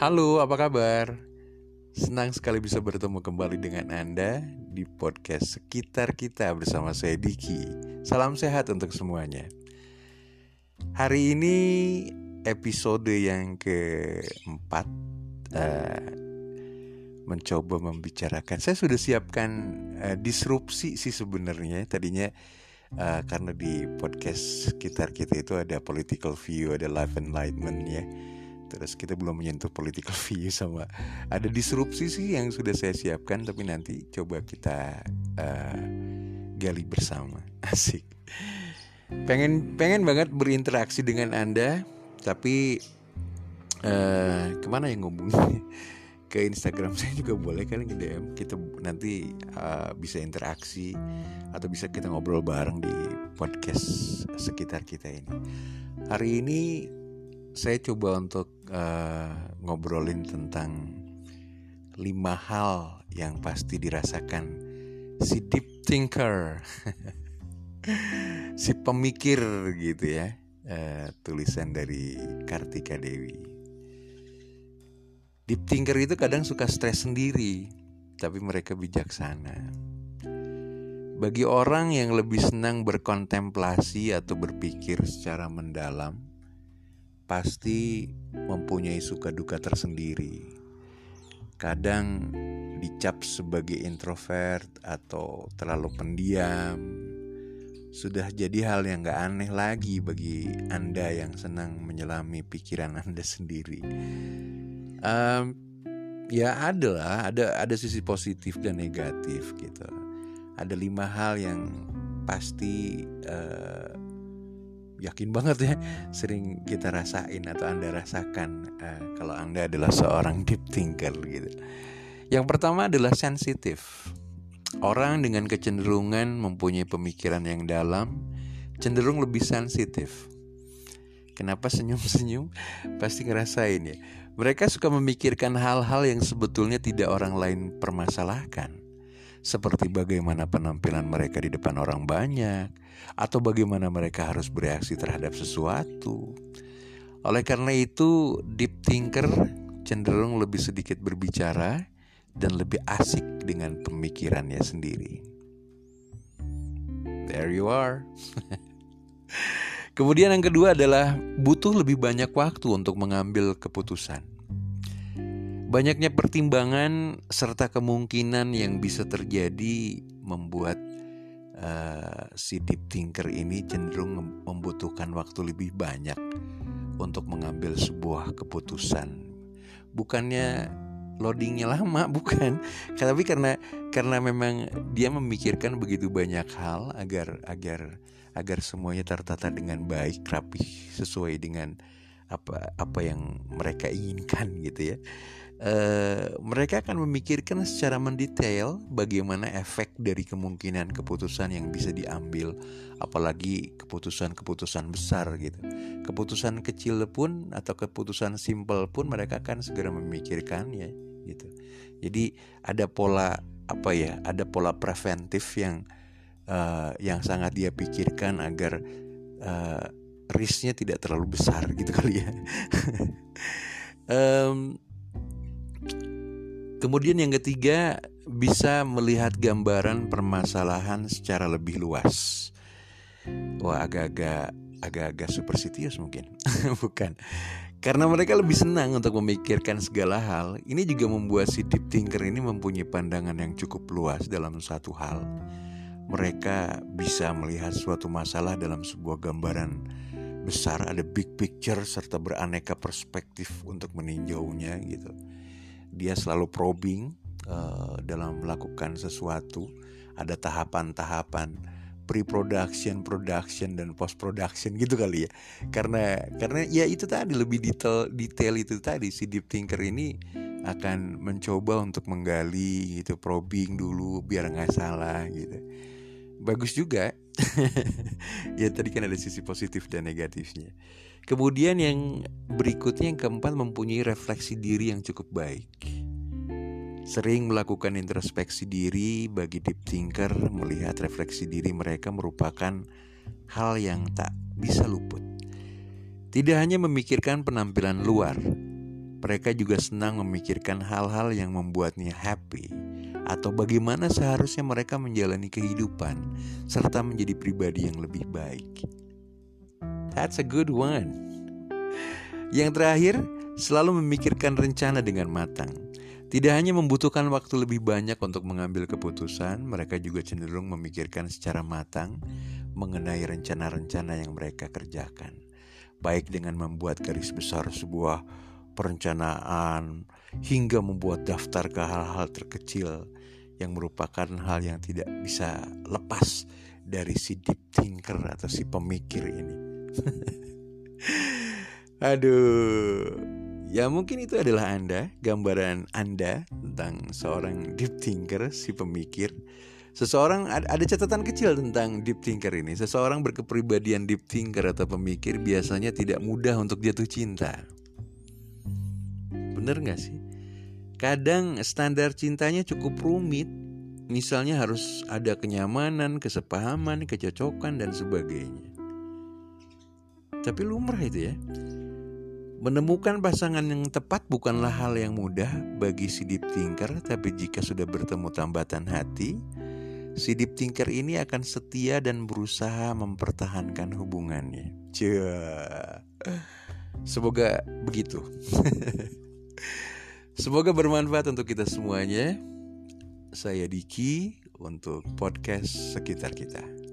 Halo, apa kabar? Senang sekali bisa bertemu kembali dengan Anda di podcast Sekitar Kita bersama saya Diki. Salam sehat untuk semuanya. Hari ini episode yang keempat uh, mencoba membicarakan. Saya sudah siapkan uh, disrupsi sih sebenarnya. Tadinya uh, karena di podcast sekitar kita itu ada political view, ada life enlightenment ya terus kita belum menyentuh political view sama ada disrupsi sih yang sudah saya siapkan tapi nanti coba kita uh, gali bersama. Asik. Pengen pengen banget berinteraksi dengan anda tapi uh, ke mana yang ngomong ke Instagram saya juga boleh kali ke DM kita nanti uh, bisa interaksi atau bisa kita ngobrol bareng di podcast sekitar kita ini. Hari ini saya coba untuk uh, ngobrolin tentang lima hal yang pasti dirasakan si deep thinker, si pemikir gitu ya, uh, tulisan dari Kartika Dewi. Deep thinker itu kadang suka stres sendiri, tapi mereka bijaksana. Bagi orang yang lebih senang berkontemplasi atau berpikir secara mendalam, pasti mempunyai suka duka tersendiri. Kadang dicap sebagai introvert atau terlalu pendiam. Sudah jadi hal yang gak aneh lagi bagi Anda yang senang menyelami pikiran Anda sendiri. Um, ya ada lah, ada ada sisi positif dan negatif gitu. Ada lima hal yang pasti uh, yakin banget ya sering kita rasain atau anda rasakan uh, kalau anda adalah seorang deep thinker gitu. Yang pertama adalah sensitif. Orang dengan kecenderungan mempunyai pemikiran yang dalam cenderung lebih sensitif. Kenapa senyum-senyum? Pasti ngerasain ya. Mereka suka memikirkan hal-hal yang sebetulnya tidak orang lain permasalahkan seperti bagaimana penampilan mereka di depan orang banyak, atau bagaimana mereka harus bereaksi terhadap sesuatu. Oleh karena itu, deep thinker cenderung lebih sedikit berbicara dan lebih asik dengan pemikirannya sendiri. There you are. Kemudian yang kedua adalah butuh lebih banyak waktu untuk mengambil keputusan. Banyaknya pertimbangan serta kemungkinan yang bisa terjadi membuat uh, si deep thinker ini cenderung membutuhkan waktu lebih banyak untuk mengambil sebuah keputusan. Bukannya loadingnya lama, bukan. Tapi karena karena memang dia memikirkan begitu banyak hal agar agar agar semuanya tertata dengan baik, rapi, sesuai dengan apa apa yang mereka inginkan gitu ya. Uh, mereka akan memikirkan secara mendetail bagaimana efek dari kemungkinan keputusan yang bisa diambil, apalagi keputusan-keputusan besar gitu. Keputusan kecil pun atau keputusan simpel pun mereka akan segera memikirkan ya gitu. Jadi ada pola apa ya? Ada pola preventif yang uh, yang sangat dia pikirkan agar uh, risknya tidak terlalu besar gitu kali ya. um, Kemudian yang ketiga bisa melihat gambaran permasalahan secara lebih luas. Wah agak-agak agak-agak superstitious mungkin, bukan? Karena mereka lebih senang untuk memikirkan segala hal. Ini juga membuat si deep thinker ini mempunyai pandangan yang cukup luas dalam satu hal. Mereka bisa melihat suatu masalah dalam sebuah gambaran besar, ada big picture serta beraneka perspektif untuk meninjaunya gitu dia selalu probing uh, dalam melakukan sesuatu ada tahapan-tahapan pre-production, production dan post production gitu kali ya. Karena karena ya itu tadi lebih detail detail itu tadi si deep thinker ini akan mencoba untuk menggali gitu probing dulu biar nggak salah gitu. Bagus juga. ya tadi kan ada sisi positif dan negatifnya. Kemudian yang berikutnya yang keempat mempunyai refleksi diri yang cukup baik. Sering melakukan introspeksi diri bagi deep thinker melihat refleksi diri mereka merupakan hal yang tak bisa luput. Tidak hanya memikirkan penampilan luar, Mereka juga senang memikirkan hal-hal yang membuatnya happy atau bagaimana seharusnya mereka menjalani kehidupan serta menjadi pribadi yang lebih baik. That's a good one. Yang terakhir, selalu memikirkan rencana dengan matang. Tidak hanya membutuhkan waktu lebih banyak untuk mengambil keputusan, mereka juga cenderung memikirkan secara matang mengenai rencana-rencana yang mereka kerjakan. Baik dengan membuat garis besar sebuah perencanaan hingga membuat daftar ke hal-hal terkecil yang merupakan hal yang tidak bisa lepas dari si deep thinker atau si pemikir ini. Aduh, ya mungkin itu adalah Anda, gambaran Anda tentang seorang deep thinker, si pemikir. Seseorang ada catatan kecil tentang deep thinker ini. Seseorang berkepribadian deep thinker atau pemikir biasanya tidak mudah untuk jatuh cinta. Bener gak sih? Kadang standar cintanya cukup rumit. Misalnya harus ada kenyamanan, kesepahaman, kecocokan, dan sebagainya. Tapi lumrah itu ya. Menemukan pasangan yang tepat bukanlah hal yang mudah bagi si deep thinker, tapi jika sudah bertemu tambatan hati, si deep thinker ini akan setia dan berusaha mempertahankan hubungannya. Cia. Semoga begitu. Semoga bermanfaat untuk kita semuanya. Saya Diki untuk podcast sekitar kita.